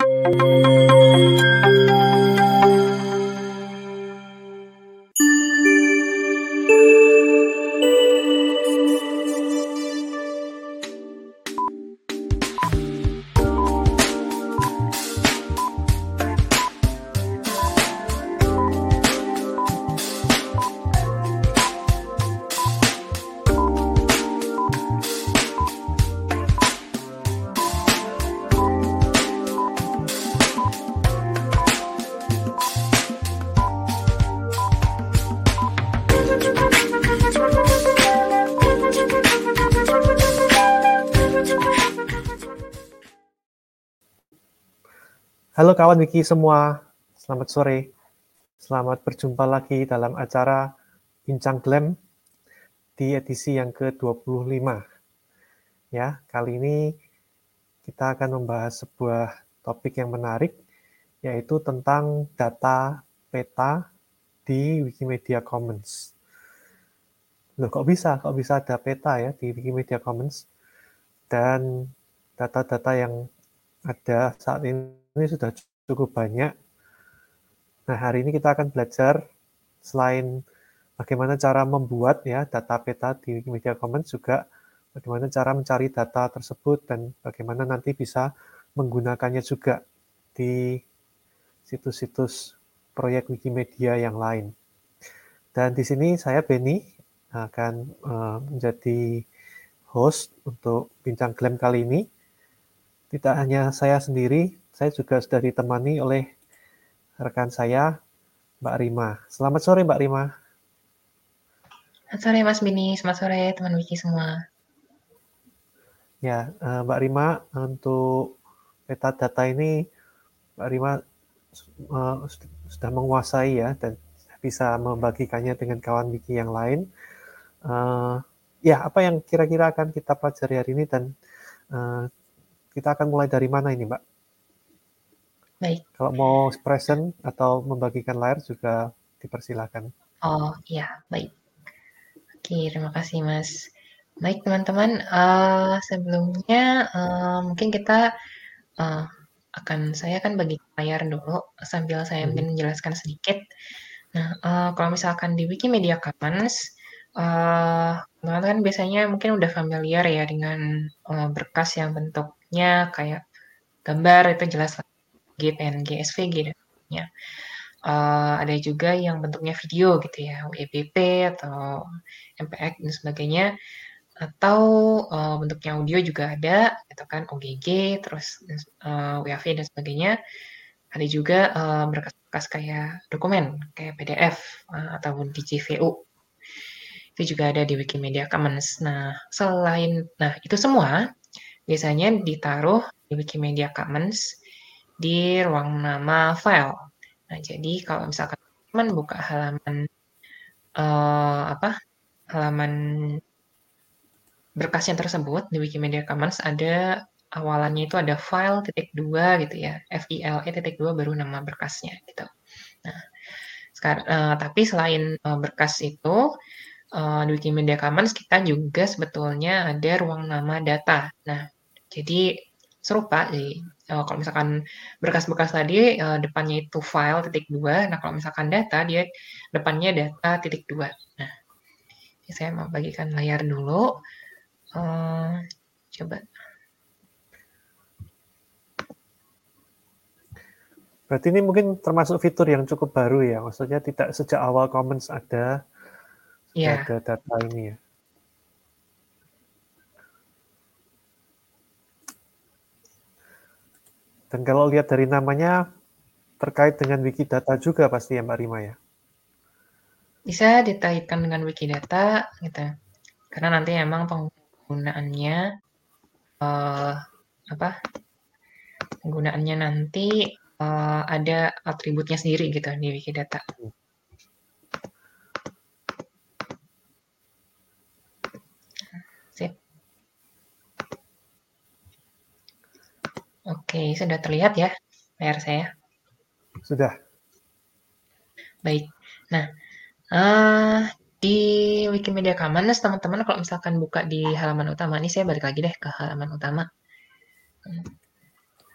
Música Kawan Wiki semua, selamat sore. Selamat berjumpa lagi dalam acara Bincang Glam di edisi yang ke-25. Ya, kali ini kita akan membahas sebuah topik yang menarik, yaitu tentang data peta di Wikimedia Commons. Loh, kok bisa? Kok bisa ada peta ya di Wikimedia Commons? Dan data-data yang ada saat ini sudah cukup banyak. Nah, hari ini kita akan belajar selain bagaimana cara membuat ya data peta di Wikimedia Commons juga bagaimana cara mencari data tersebut dan bagaimana nanti bisa menggunakannya juga di situs-situs proyek Wikimedia yang lain. Dan di sini saya Benny akan uh, menjadi host untuk bincang glam kali ini. Tidak hanya saya sendiri, saya juga sudah ditemani oleh rekan saya, Mbak Rima. Selamat sore, Mbak Rima. Selamat sore, Mas Bini. Selamat sore, teman Wiki semua. Ya, eh, Mbak Rima, untuk peta data ini, Mbak Rima eh, sudah menguasai ya, dan bisa membagikannya dengan kawan Wiki yang lain. Eh, ya, apa yang kira-kira akan kita pelajari hari ini, dan kita akan mulai dari mana ini, Mbak? Baik. Kalau mau present atau membagikan layar juga dipersilakan. Oh iya, baik. Oke, terima kasih Mas. Baik teman-teman, uh, sebelumnya uh, mungkin kita uh, akan saya akan bagi layar dulu sambil saya hmm. mungkin menjelaskan sedikit. Nah, uh, kalau misalkan di Wikimedia Commons, uh, teman-teman kan biasanya mungkin udah familiar ya dengan uh, berkas yang bentuknya kayak gambar itu jelas GPNG, SVG dan sebagainya. Uh, ada juga yang bentuknya video gitu ya, WPP atau MPX dan sebagainya. Atau uh, bentuknya audio juga ada, gitu kan, OGG, terus uh, WAV dan sebagainya. Ada juga uh, berkas-berkas kayak dokumen, kayak PDF uh, atau di JVU. Itu juga ada di Wikimedia Commons. Nah, selain, nah itu semua biasanya ditaruh di Wikimedia Commons di ruang nama file. Nah, jadi kalau misalkan teman buka halaman uh, apa halaman berkasnya tersebut di Wikimedia Commons ada awalannya itu ada file titik dua gitu ya file titik dua baru nama berkasnya gitu. Nah, sekarang uh, tapi selain uh, berkas itu uh, di Wikimedia Commons kita juga sebetulnya ada ruang nama data. Nah, jadi serupa di uh, kalau misalkan berkas-berkas tadi uh, depannya itu file titik dua, nah kalau misalkan data dia depannya data titik dua. Nah, saya mau bagikan layar dulu. Uh, coba. Berarti ini mungkin termasuk fitur yang cukup baru ya, maksudnya tidak sejak awal Commons ada, yeah. ada data ini ya. Dan kalau lihat dari namanya, terkait dengan Wikidata juga pasti ya Mbak Rima ya? Bisa dikaitkan dengan Wikidata, gitu. Karena nanti emang penggunaannya, uh, apa, penggunaannya nanti uh, ada atributnya sendiri gitu di Wikidata. Hmm. Oke, sudah terlihat ya layar saya? Sudah. Baik. Nah, uh, di Wikimedia Commons, teman-teman kalau misalkan buka di halaman utama, ini saya balik lagi deh ke halaman utama.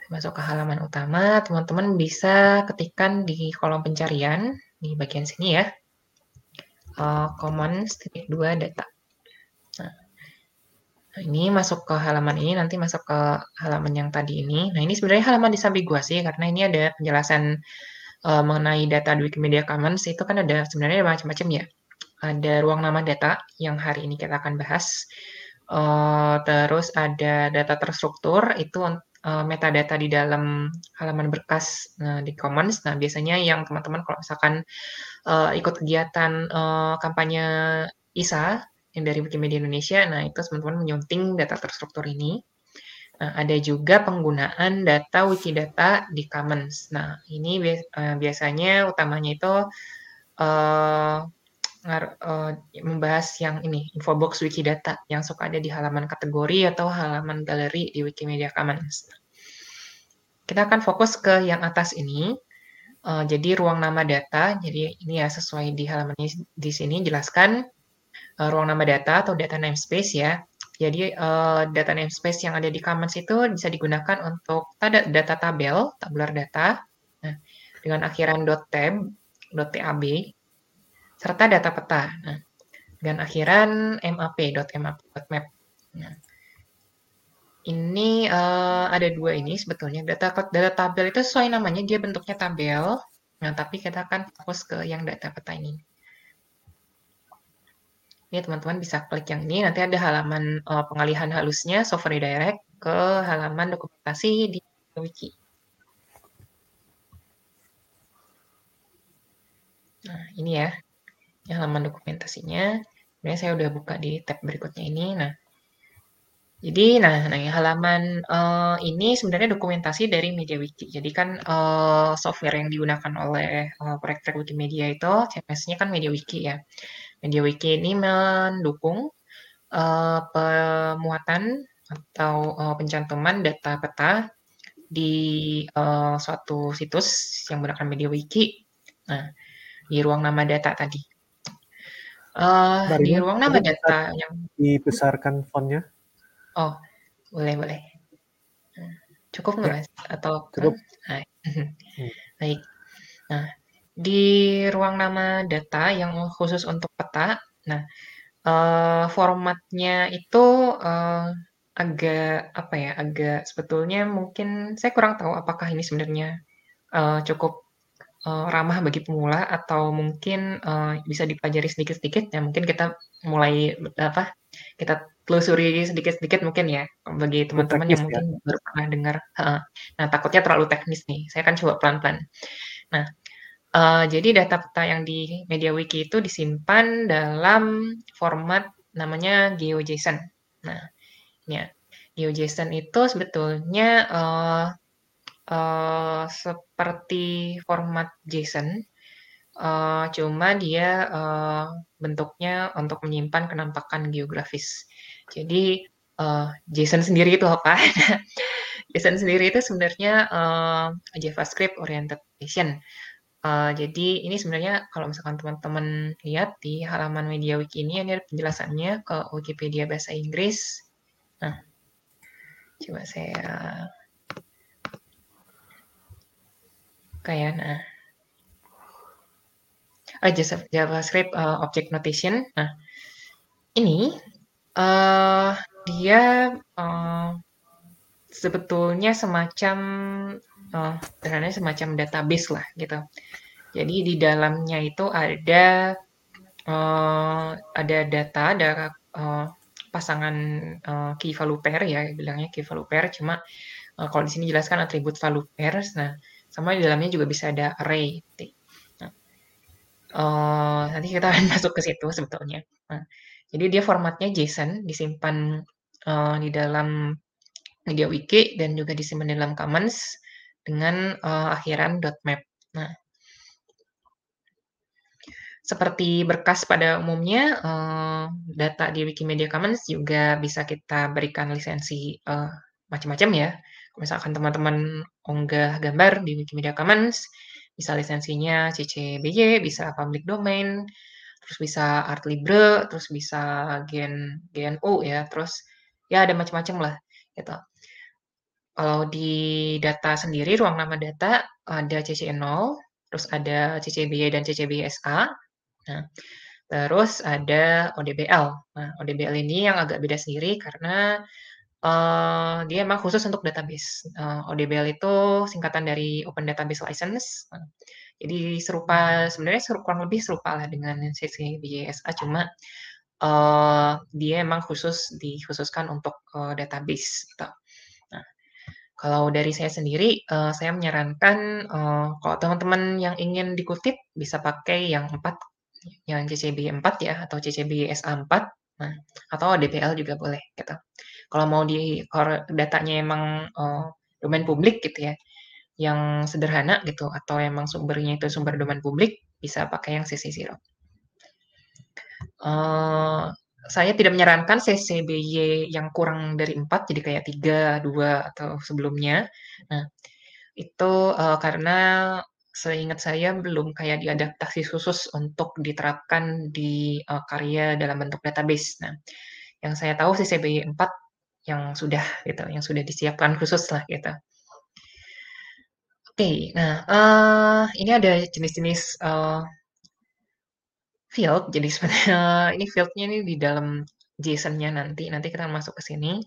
masuk ke halaman utama, teman-teman bisa ketikkan di kolom pencarian di bagian sini ya. Uh, common 2 data. Nah, nah, ini masuk ke halaman ini, nanti masuk ke halaman yang tadi ini. Nah, ini sebenarnya halaman disambiguasi karena ini ada penjelasan uh, mengenai data di Wikimedia Commons itu kan ada sebenarnya macam-macam ya. Ada ruang nama data yang hari ini kita akan bahas. Uh, terus ada data terstruktur itu uh, metadata di dalam halaman berkas uh, di Commons. Nah, biasanya yang teman-teman kalau misalkan uh, ikut kegiatan uh, kampanye ISA yang dari Wikimedia Indonesia, nah itu teman-teman menyunting data terstruktur ini. Nah, ada juga penggunaan data Wikidata di Commons. Nah, ini uh, biasanya utamanya itu uh, uh, membahas yang ini, infobox Wikidata yang suka ada di halaman kategori atau halaman galeri di Wikimedia Commons. Kita akan fokus ke yang atas ini. Uh, jadi ruang nama data, jadi ini ya sesuai di halaman ini di sini jelaskan uh, ruang nama data atau data namespace ya. Jadi uh, data namespace yang ada di Commons itu bisa digunakan untuk data, data tabel, tabular data, nah, dengan akhiran .tab, .tab, serta data peta. Nah, dengan akhiran map, .map, .map. Nah, ini uh, ada dua ini sebetulnya. Data data tabel itu sesuai namanya dia bentuknya tabel. Nah, tapi kita akan fokus ke yang data peta ini. Ini teman-teman bisa klik yang ini, nanti ada halaman uh, pengalihan halusnya, software redirect ke halaman dokumentasi di wiki. Nah, ini ya, ini halaman dokumentasinya. Sebenarnya saya udah buka di tab berikutnya ini. Nah, jadi, nah, nah halaman uh, ini sebenarnya dokumentasi dari MediaWiki. Jadi kan uh, software yang digunakan oleh uh, proyek Wikimedia itu CMS-nya kan MediaWiki ya. MediaWiki ini mendukung uh, pemuatan atau uh, pencantuman data peta di uh, suatu situs yang menggunakan MediaWiki. Nah, di ruang nama data tadi. Uh, di ruang nama data yang dibesarkan fontnya. Oh, boleh boleh. Cukup nggak ya. mas? Atau cukup? Nah, baik. Nah, di ruang nama data yang khusus untuk peta, nah, uh, formatnya itu, uh, agak, apa ya, agak sebetulnya mungkin saya kurang tahu apakah ini sebenarnya, uh, cukup, uh, ramah bagi pemula atau mungkin, uh, bisa dipelajari sedikit-sedikit, ya mungkin kita mulai, apa, kita telusuri sedikit-sedikit mungkin ya, bagi teman-teman yang ya? mungkin baru pernah dengar. Nah, takutnya terlalu teknis nih, saya akan coba pelan-pelan. Nah Uh, jadi data peta yang di MediaWiki itu disimpan dalam format namanya GeoJSON. Nah, ya, GeoJSON itu sebetulnya uh, uh, seperti format JSON, uh, cuma dia uh, bentuknya untuk menyimpan kenampakan geografis. Jadi uh, JSON sendiri itu apa? JSON sendiri itu sebenarnya uh, JavaScript oriented JSON. Uh, jadi ini sebenarnya kalau misalkan teman-teman lihat di halaman MediaWiki ini, ini ada penjelasannya ke Wikipedia bahasa Inggris. Nah, coba saya kayak nah. Oh, JavaScript uh, Object Notation. Nah, ini uh, dia uh, sebetulnya semacam sebenarnya semacam database lah gitu. Jadi di dalamnya itu ada uh, ada data, ada uh, pasangan uh, key value pair ya, bilangnya key value pair. Cuma uh, kalau di sini jelaskan atribut value pairs. Nah, sama di dalamnya juga bisa ada array. Nah, uh, nanti kita akan masuk ke situ sebetulnya. Nah, jadi dia formatnya JSON, disimpan uh, di dalam MediaWiki dan juga disimpan di dalam Commons dengan uh, akhiran .map. Nah, seperti berkas pada umumnya, uh, data di Wikimedia Commons juga bisa kita berikan lisensi uh, macam-macam ya. Misalkan teman-teman unggah gambar di Wikimedia Commons, bisa lisensinya CC BY, bisa public domain, terus bisa art libre, terus bisa gen GNU ya, terus ya ada macam-macam lah gitu. Kalau di data sendiri, ruang nama data ada CC0, terus ada CCBY dan CCBSA. Nah, terus ada ODBL. Nah, ODBL ini yang agak beda sendiri karena uh, dia emang khusus untuk database. Uh, eh, ODBL itu singkatan dari Open Database License. Nah, jadi serupa, sebenarnya kurang lebih serupa lah dengan CCBSA, cuma uh, dia emang khusus dikhususkan untuk uh, database. Gitu. Kalau dari saya sendiri, uh, saya menyarankan, uh, kalau teman-teman yang ingin dikutip bisa pakai yang 4, yang CCB 4 ya, atau CCB SA 4, nah, atau DPL juga boleh, gitu. Kalau mau di datanya emang, uh, domain publik gitu ya, yang sederhana gitu, atau emang sumbernya itu sumber domain publik, bisa pakai yang CC0. Uh, saya tidak menyarankan CCBY yang kurang dari 4, jadi kayak 3, 2, atau sebelumnya. Nah, itu uh, karena seingat saya belum kayak diadaptasi khusus untuk diterapkan di uh, karya dalam bentuk database. Nah, yang saya tahu CCBY 4 yang sudah gitu, yang sudah disiapkan khusus lah gitu. Oke, okay, nah uh, ini ada jenis-jenis uh, field. Jadi sebenarnya ini fieldnya ini di dalam JSON-nya nanti. Nanti kita masuk ke sini.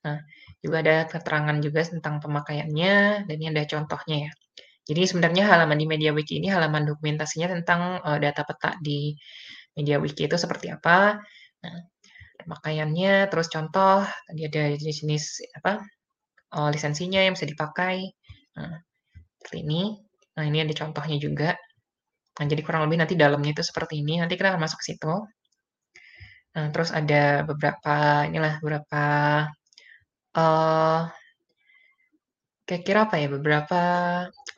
Nah, juga ada keterangan juga tentang pemakaiannya dan ini ada contohnya ya. Jadi sebenarnya halaman di MediaWiki ini halaman dokumentasinya tentang uh, data peta di MediaWiki itu seperti apa. Nah, pemakaiannya, terus contoh, tadi ada jenis-jenis apa uh, lisensinya yang bisa dipakai. Nah, seperti ini. Nah, ini ada contohnya juga. Nah, jadi kurang lebih nanti dalamnya itu seperti ini. Nanti kita akan masuk ke situ. Nah, terus ada beberapa inilah beberapa uh, kira-kira apa ya beberapa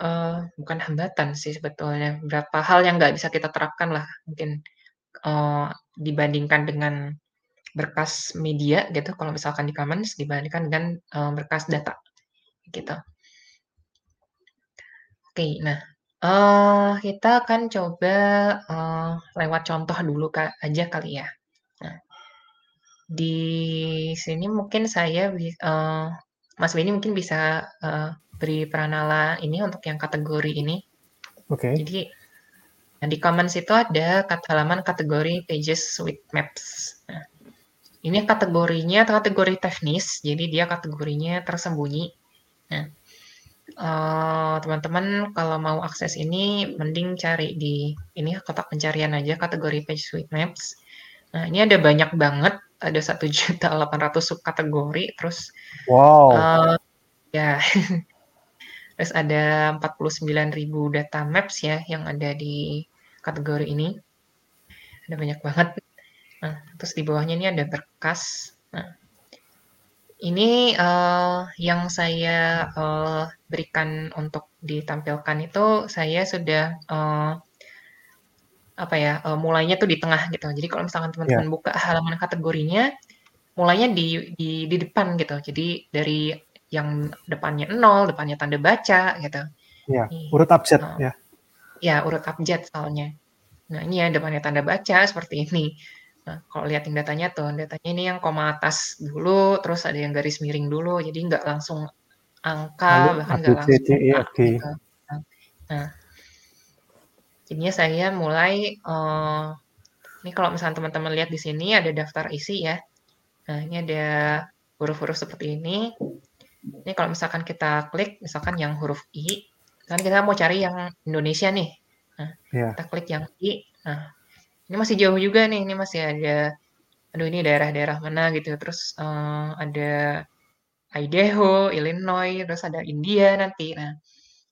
uh, bukan hambatan sih sebetulnya beberapa hal yang nggak bisa kita terapkan lah mungkin uh, dibandingkan dengan berkas media gitu kalau misalkan di Commons dibandingkan dengan uh, berkas data gitu. Oke, nah Uh, kita akan coba, uh, lewat contoh dulu ka aja kali ya. Nah, di sini mungkin saya uh, Mas Benny mungkin bisa, uh, beri peranala ini untuk yang kategori ini. Oke. Jadi, nah di Commons itu ada kat halaman kategori Pages with Maps. Nah, ini kategorinya kategori teknis, jadi dia kategorinya tersembunyi. Nah Eh, teman-teman uh, kalau mau akses ini mending cari di ini kotak pencarian aja kategori page suite maps. Nah, ini ada banyak banget, ada satu juta delapan ratus subkategori, terus wow. Uh, ya. terus ada 49.000 data maps ya yang ada di kategori ini. Ada banyak banget. Nah, terus di bawahnya ini ada berkas. Nah, ini uh, yang saya uh, berikan untuk ditampilkan itu saya sudah uh, apa ya uh, mulainya tuh di tengah gitu. Jadi kalau misalkan teman-teman yeah. buka halaman kategorinya, mulainya di, di di depan gitu. Jadi dari yang depannya nol, depannya tanda baca gitu. Ya, yeah. urut abjad uh, ya. Ya, urut abjad soalnya. Nah, ini ya depannya tanda baca seperti ini. Nah, kalau lihat yang datanya tuh, datanya ini yang koma atas dulu, terus ada yang garis miring dulu, jadi nggak langsung angka, Lalu, bahkan nggak langsung C, F, gitu. Nah, jadinya saya mulai, uh, ini kalau misalnya teman-teman lihat di sini ada daftar isi ya. Nah, ini ada huruf-huruf seperti ini. Ini kalau misalkan kita klik, misalkan yang huruf I, kan kita mau cari yang Indonesia nih. Nah, yeah. kita klik yang I. Nah, ini masih jauh juga nih, ini masih ada aduh ini daerah-daerah mana gitu. Terus uh, ada Idaho, Illinois, terus ada India nanti. Nah,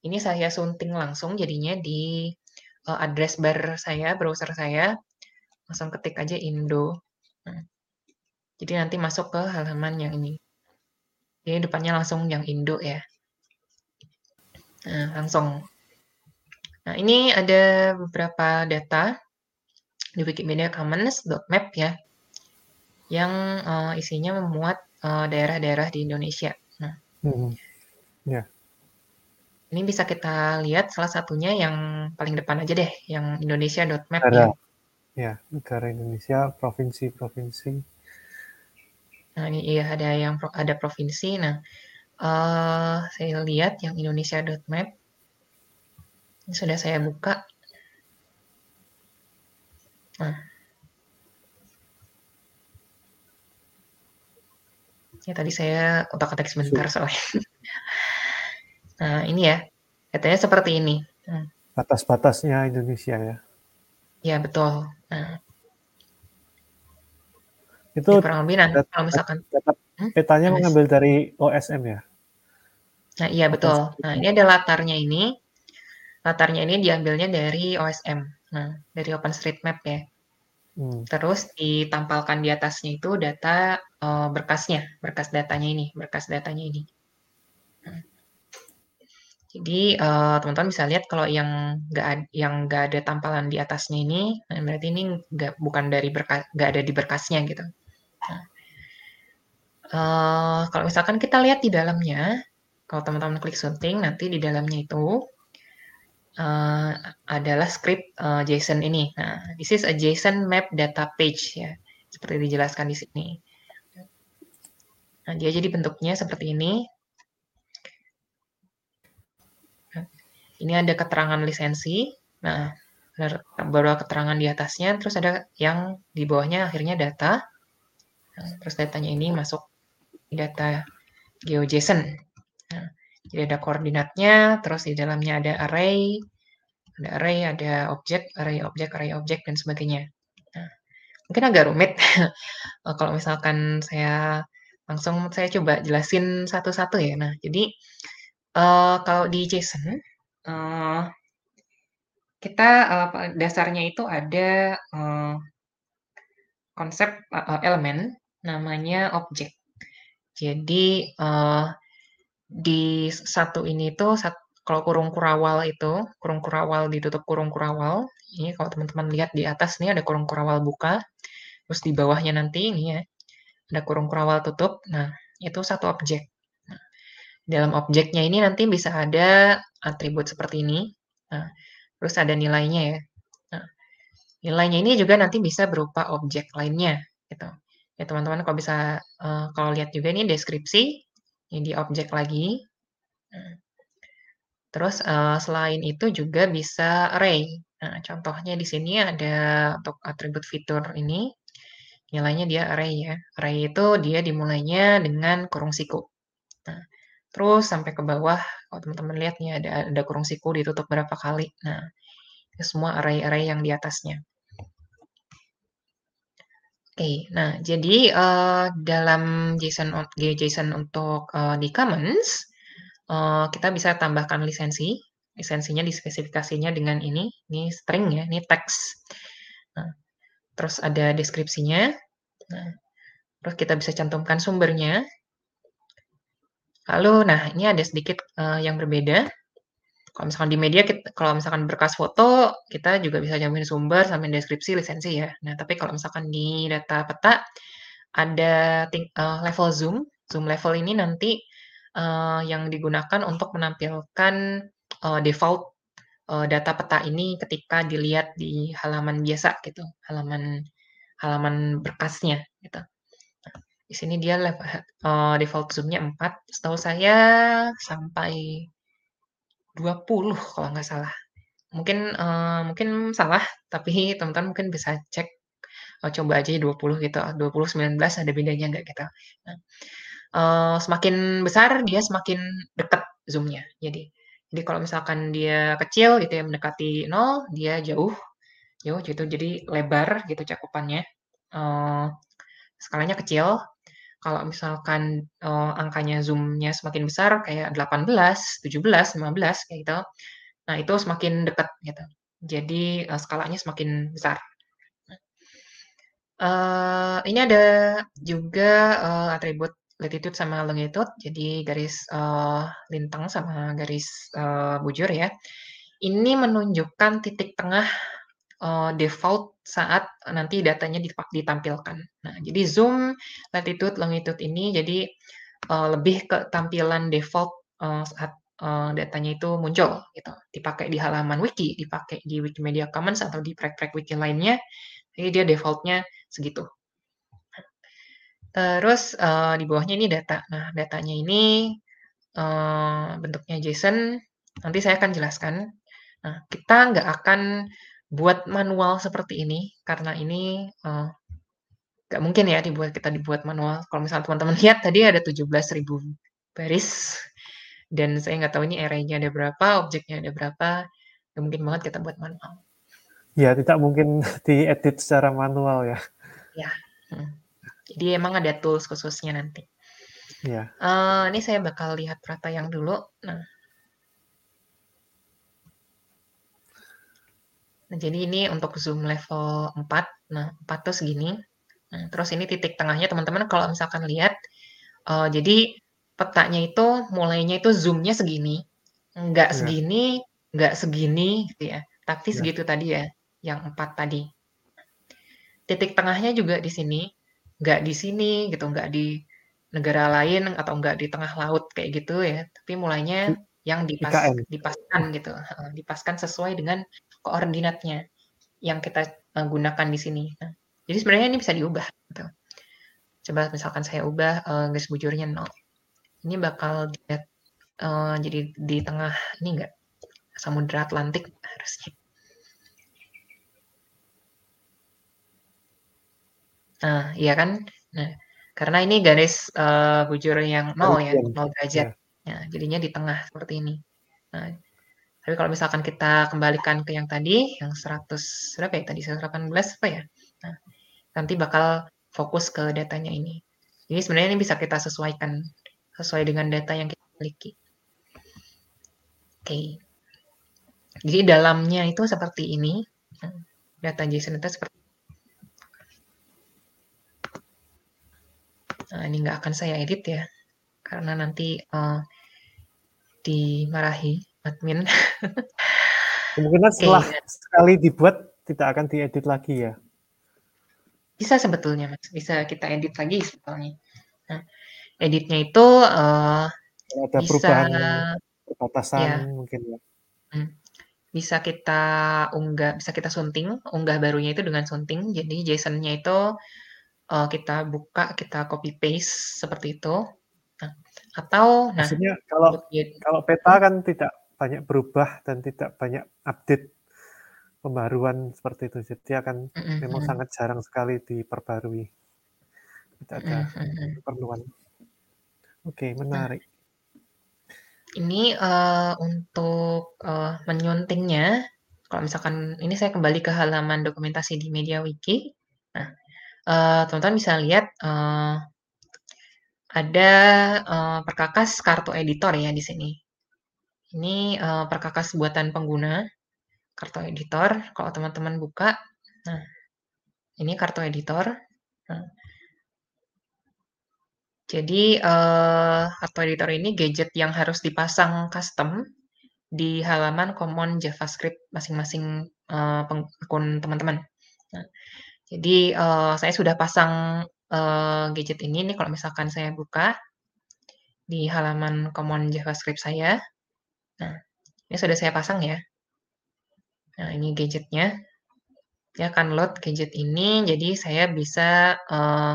ini saya sunting langsung jadinya di uh, address bar saya, browser saya. Langsung ketik aja Indo. Nah, jadi nanti masuk ke halaman yang ini. Jadi depannya langsung yang Indo ya. Nah, langsung. Nah, ini ada beberapa data di Wikimedia Commons.map ya, yang uh, isinya memuat daerah daerah-daerah di Indonesia. Nah, hmm. yeah. ini bisa kita lihat salah satunya yang paling depan aja deh, yang Indonesia.map ya. Ya, negara Indonesia, provinsi-provinsi. Nah, ini iya ada yang ada provinsi. Nah, Uh, saya lihat yang indonesia.map. Ini sudah saya buka. Nah. Ya, tadi saya otak-atik sebentar soalnya. nah, ini ya. Katanya seperti ini. Hmm. Batas-batasnya Indonesia ya. Ya, betul. Nah, itu kurang lebih nanti kalau misalkan data, hmm? petanya hmm? mengambil dari OSM ya. Nah, iya betul. Nah, ini ada latarnya ini. Latarnya ini diambilnya dari OSM. Nah, dari OpenStreetMap ya. Hmm. Terus ditampalkan di atasnya itu data uh, berkasnya, berkas datanya ini, berkas datanya ini. Nah. Jadi uh, teman-teman bisa lihat kalau yang nggak yang nggak ada tampalan di atasnya ini, nah berarti ini nggak bukan dari berkas nggak ada di berkasnya gitu. Nah, uh, kalau misalkan kita lihat di dalamnya, kalau teman-teman klik sunting, nanti di dalamnya itu uh, adalah script uh, JSON ini. Nah, this is a JSON map data page ya, seperti dijelaskan di sini. Nah, dia jadi bentuknya seperti ini. Ini ada keterangan lisensi. Nah, beberapa keterangan di atasnya, terus ada yang di bawahnya akhirnya data. Nah, terus datanya ini masuk data GeoJSON. Jadi ada koordinatnya, terus di dalamnya ada array, ada array, ada objek, array objek, array objek, dan sebagainya. Nah, mungkin agak rumit kalau misalkan saya langsung saya coba jelasin satu-satu ya. Nah, jadi uh, kalau di JSON uh, kita uh, dasarnya itu ada uh, konsep uh, elemen namanya objek. Jadi uh, di satu ini tuh kalau kurung kurawal itu kurung kurawal ditutup kurung kurawal. Ini kalau teman-teman lihat di atas nih ada kurung kurawal buka. Terus di bawahnya nanti ini ya ada kurung kurawal tutup. Nah itu satu objek. Nah, dalam objeknya ini nanti bisa ada atribut seperti ini. Nah, terus ada nilainya ya. Nah, nilainya ini juga nanti bisa berupa objek lainnya gitu ya teman-teman kalau bisa uh, kalau lihat juga ini deskripsi di objek lagi. Nah, terus uh, selain itu juga bisa array. Nah contohnya di sini ada untuk atribut fitur ini. Nilainya dia array ya. Array itu dia dimulainya dengan kurung siku. Nah terus sampai ke bawah kalau teman-teman lihat nih ada ada kurung siku ditutup berapa kali. Nah itu semua array-array yang di atasnya Oke, nah jadi uh, dalam JSON JSON untuk uh, di Commons uh, kita bisa tambahkan lisensi, lisensinya di spesifikasinya dengan ini, ini string ya, ini teks. Nah, terus ada deskripsinya. Nah, terus kita bisa cantumkan sumbernya. Lalu, nah ini ada sedikit uh, yang berbeda. Kalau misalkan di media, kita, kalau misalkan berkas foto, kita juga bisa jamin sumber sampai deskripsi lisensi ya. Nah, tapi kalau misalkan di data peta, ada uh, level zoom. Zoom level ini nanti uh, yang digunakan untuk menampilkan uh, default uh, data peta ini ketika dilihat di halaman biasa gitu, halaman halaman berkasnya gitu. Di sini dia level, uh, default zoomnya 4. Setahu saya sampai 20 kalau nggak salah. Mungkin uh, mungkin salah, tapi teman-teman mungkin bisa cek uh, coba aja 20 gitu. 20 19 ada bedanya nggak gitu. Nah, uh, semakin besar dia semakin dekat zoomnya. Jadi jadi kalau misalkan dia kecil gitu ya mendekati 0, dia jauh jauh gitu. Jadi lebar gitu cakupannya. Uh, skalanya kecil kalau misalkan uh, angkanya zoom-nya semakin besar kayak 18, 17, 15 kayak gitu. Nah, itu semakin dekat gitu. Jadi uh, skalanya semakin besar. Uh, ini ada juga uh, atribut latitude sama longitude, jadi garis uh, lintang sama garis uh, bujur ya. Ini menunjukkan titik tengah uh, default saat nanti datanya ditampilkan. Nah, jadi zoom, latitude, longitude ini jadi uh, lebih ke tampilan default uh, saat uh, datanya itu muncul gitu. Dipakai di halaman wiki, dipakai di Wikimedia Commons atau di prek-prek wiki lainnya. Jadi dia defaultnya segitu. Terus uh, di bawahnya ini data. Nah, datanya ini uh, bentuknya JSON, nanti saya akan jelaskan. Nah, kita nggak akan buat manual seperti ini, karena ini uh, nggak mungkin ya dibuat kita dibuat manual. Kalau misalnya teman-teman lihat tadi ada 17.000 baris, dan saya nggak tahu ini array-nya ada berapa, objeknya ada berapa, nggak mungkin banget kita buat manual. Ya, tidak mungkin diedit secara manual ya. Ya, hmm. jadi emang ada tools khususnya nanti. Ya. Uh, ini saya bakal lihat rata yang dulu. Nah, Nah, jadi ini untuk zoom level 4. Nah, 4 tuh segini. Nah, terus ini titik tengahnya teman-teman kalau misalkan lihat, uh, jadi petanya itu mulainya itu zoomnya segini, nggak ya. segini, nggak segini gitu ya, tapi ya. segitu tadi ya, yang 4 tadi. Titik tengahnya juga di sini, nggak di sini gitu, nggak di negara lain atau nggak di tengah laut kayak gitu ya, tapi mulainya yang dipas, dipaskan gitu, dipaskan sesuai dengan koordinatnya yang kita uh, gunakan di sini. Nah, jadi sebenarnya ini bisa diubah. Gitu. Coba misalkan saya ubah uh, garis bujurnya 0. Ini bakal dilihat uh, jadi di tengah ini enggak Samudra Atlantik harusnya. Nah, iya kan? Nah, karena ini garis uh, bujur yang 0 ya, 0 derajat. Ya. Nah, jadinya di tengah seperti ini. Nah, tapi kalau misalkan kita kembalikan ke yang tadi, yang 100 berapa ya tadi 118 apa ya? Nah, nanti bakal fokus ke datanya ini. Jadi sebenarnya ini bisa kita sesuaikan sesuai dengan data yang kita miliki. Oke. Jadi dalamnya itu seperti ini. Data JSON itu seperti Nah, ini nggak akan saya edit ya, karena nanti uh, dimarahi admin. Kemungkinan setelah sekali dibuat tidak akan diedit lagi ya? Bisa sebetulnya mas, bisa kita edit lagi sebetulnya. Nah, editnya itu uh, ada bisa, perubahan perbatasan ya, mungkin ya. Hmm. Bisa kita unggah, bisa kita sunting, unggah barunya itu dengan sunting. Jadi JSON-nya itu uh, kita buka, kita copy paste seperti itu. Nah, atau nah, maksudnya kalau kalau peta kan tidak banyak berubah dan tidak banyak update pembaruan seperti itu. Jadi akan memang sangat jarang sekali diperbarui. Tidak ada mm -hmm. keperluan. Oke, menarik. Ini uh, untuk uh, menyuntingnya, kalau misalkan ini saya kembali ke halaman dokumentasi di Media Wiki. Nah, uh, teman-teman bisa lihat uh, ada uh, perkakas kartu editor ya di sini. Ini uh, perkakas buatan pengguna, kartu editor. Kalau teman-teman buka, nah ini kartu editor. Nah, jadi uh, kartu editor ini gadget yang harus dipasang custom di halaman common JavaScript masing-masing uh, akun teman-teman. Nah, jadi uh, saya sudah pasang uh, gadget ini nih kalau misalkan saya buka di halaman common JavaScript saya. Nah, ini sudah saya pasang ya. Nah, ini gadgetnya. Ya akan load gadget ini, jadi saya bisa uh,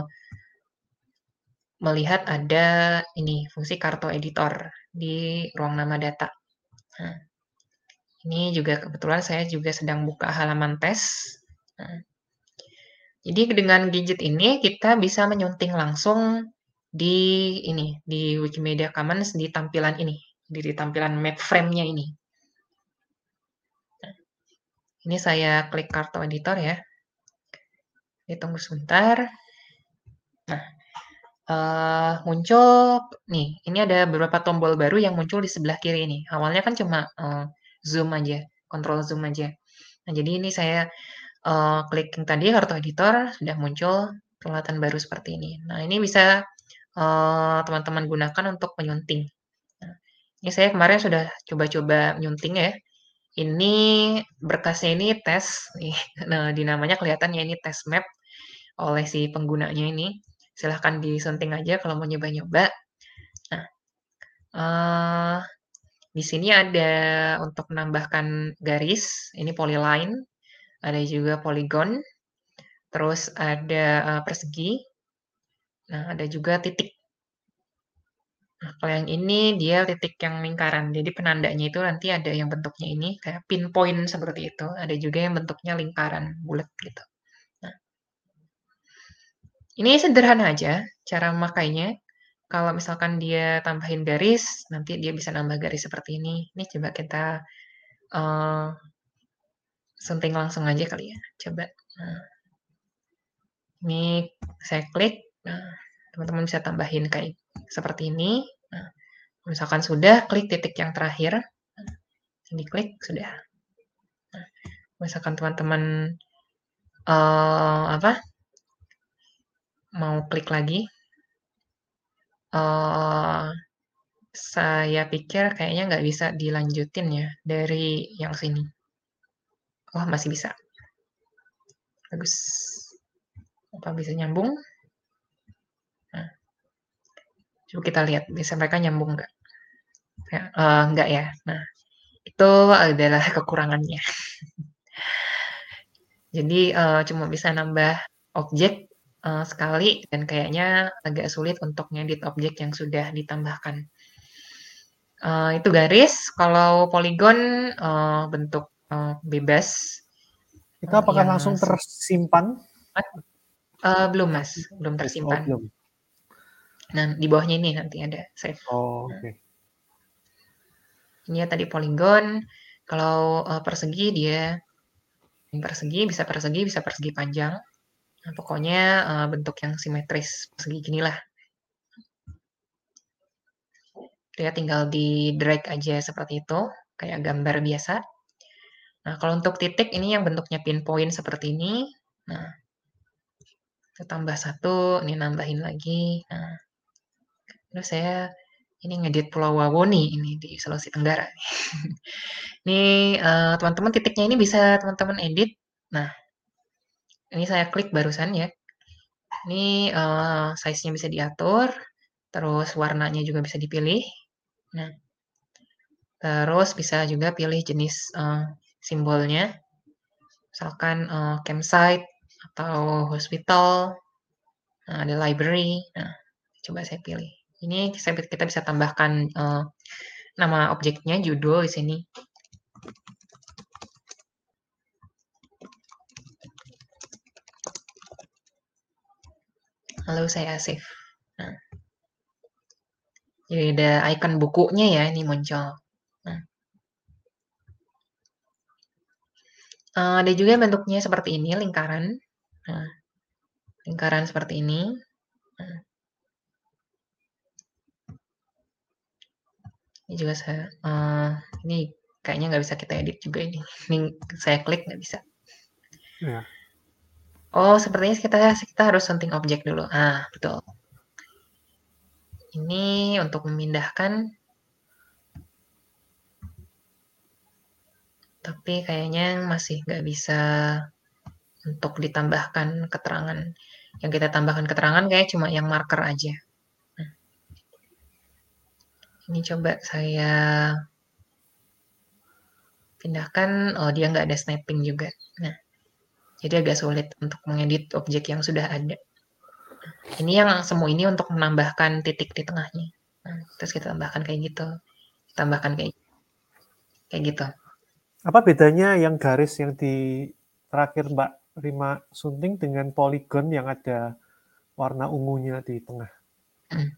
melihat ada ini fungsi kartu editor di ruang nama data. Nah, ini juga kebetulan saya juga sedang buka halaman tes. Nah, jadi dengan gadget ini kita bisa menyunting langsung di ini di Wikimedia Commons di tampilan ini di tampilan map frame-nya ini. ini saya klik kartu editor ya. Ini tunggu sebentar. Nah, uh, muncul nih, ini ada beberapa tombol baru yang muncul di sebelah kiri ini. Awalnya kan cuma uh, zoom aja, kontrol zoom aja. Nah, jadi ini saya uh, klik yang tadi kartu editor sudah muncul peralatan baru seperti ini. Nah, ini bisa teman-teman uh, gunakan untuk menyunting. Ini saya kemarin sudah coba-coba nyunting ya. Ini berkasnya ini tes, nah di namanya kelihatannya ini test map oleh si penggunanya ini. Silahkan disunting aja kalau mau nyoba-nyoba. Nah, uh, di sini ada untuk menambahkan garis, ini polyline, ada juga polygon, terus ada uh, persegi, nah ada juga titik. Nah, kalau yang ini dia titik yang lingkaran. Jadi penandanya itu nanti ada yang bentuknya ini kayak pinpoint seperti itu. Ada juga yang bentuknya lingkaran bulat gitu. Nah, ini sederhana aja cara memakainya. Kalau misalkan dia tambahin garis, nanti dia bisa nambah garis seperti ini. Ini coba kita uh, sunting langsung aja kali ya. Coba. Nah, ini saya klik. Nah, teman-teman bisa tambahin kayak seperti ini. Misalkan sudah, klik titik yang terakhir. Ini klik, sudah. Misalkan teman-teman uh, apa mau klik lagi, uh, saya pikir kayaknya nggak bisa dilanjutin ya dari yang sini. Oh, masih bisa. Bagus. Apa bisa nyambung? Nah. Coba kita lihat, bisa mereka nyambung nggak? Ya, uh, nggak ya. Nah, itu adalah kekurangannya. Jadi uh, cuma bisa nambah objek uh, sekali dan kayaknya agak sulit untuk ngedit objek yang sudah ditambahkan. Uh, itu garis, kalau poligon uh, bentuk uh, bebas. Itu apakah langsung tersimpan? Uh, belum mas, belum oh, tersimpan. Oh, belum. Nah di bawahnya ini nanti ada save. Oh, oke. Okay. Ini ya tadi poligon. Kalau uh, persegi dia persegi bisa persegi bisa persegi panjang. Nah, pokoknya uh, bentuk yang simetris persegi gini lah. Dia tinggal di drag aja seperti itu, kayak gambar biasa. Nah, kalau untuk titik ini yang bentuknya pinpoint seperti ini. Nah, kita tambah satu, ini nambahin lagi. Nah, terus saya ini ngedit Pulau Wawoni ini di Sulawesi Tenggara. ini eh, teman-teman uh, titiknya ini bisa teman-teman edit. Nah, ini saya klik barusan ya. Ini uh, size-nya bisa diatur, terus warnanya juga bisa dipilih. Nah, terus bisa juga pilih jenis uh, simbolnya. Misalkan uh, campsite atau hospital, nah, ada library. Nah, coba saya pilih. Ini kita bisa tambahkan uh, nama objeknya, judul di sini. lalu saya save. Nah, jadi ada icon bukunya ya ini muncul. Nah. Uh, ada juga bentuknya seperti ini, lingkaran. Nah, lingkaran seperti ini. Nah. Ini juga saya, uh, ini kayaknya nggak bisa kita edit juga ini. Ini saya klik nggak bisa. Ya. Oh, sepertinya kita kita harus sunting objek dulu. Ah, betul. Ini untuk memindahkan. Tapi kayaknya masih nggak bisa untuk ditambahkan keterangan. Yang kita tambahkan keterangan kayak cuma yang marker aja. Ini coba saya pindahkan. Oh, dia nggak ada snapping juga. Nah. Jadi agak sulit untuk mengedit objek yang sudah ada. Ini yang semua ini untuk menambahkan titik di tengahnya. Nah, terus kita tambahkan kayak gitu. Tambahkan kayak kayak gitu. Apa bedanya yang garis yang di terakhir Mbak Rima sunting dengan poligon yang ada warna ungunya di tengah? Hmm.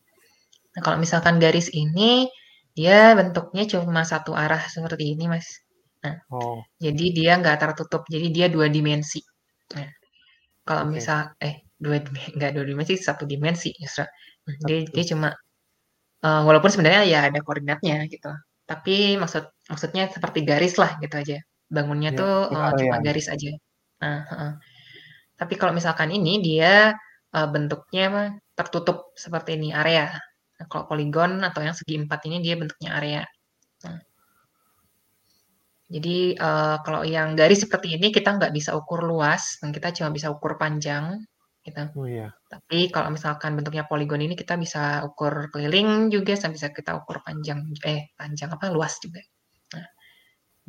Nah, kalau misalkan garis ini dia bentuknya cuma satu arah seperti ini, Mas. Nah, oh. jadi dia nggak tertutup, jadi dia dua dimensi. Nah, kalau okay. misal eh dua enggak dua dimensi satu dimensi justru. Nah, dia dia cuma uh, walaupun sebenarnya ya ada koordinatnya gitu. Tapi maksud maksudnya seperti garis lah gitu aja. Bangunnya ya, tuh uh, cuma garis aja. Nah, uh, tapi kalau misalkan ini dia uh, bentuknya tertutup seperti ini area. Nah, kalau poligon atau yang segi empat ini dia bentuknya area. Nah, jadi uh, kalau yang garis seperti ini kita nggak bisa ukur luas dan kita cuma bisa ukur panjang gitu. Oh iya. Tapi kalau misalkan bentuknya poligon ini kita bisa ukur keliling juga, sama bisa kita ukur panjang eh panjang apa luas juga. Nah.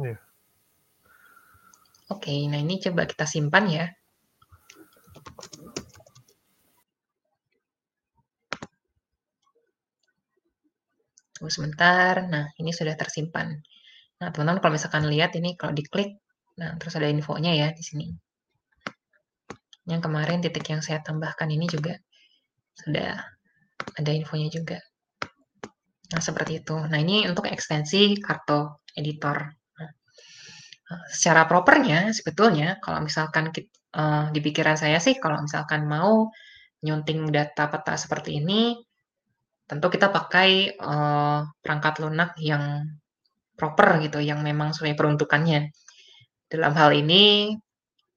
Iya. Oke, nah ini coba kita simpan ya. Tunggu sebentar. Nah, ini sudah tersimpan. Nah, teman-teman kalau misalkan lihat ini kalau diklik, nah terus ada infonya ya di sini. Yang kemarin titik yang saya tambahkan ini juga sudah ada infonya juga. Nah, seperti itu. Nah, ini untuk ekstensi kartu editor. Nah, secara propernya sebetulnya kalau misalkan kita, uh, eh, di pikiran saya sih kalau misalkan mau nyunting data peta seperti ini, tentu kita pakai uh, perangkat lunak yang proper gitu, yang memang sesuai peruntukannya. Dalam hal ini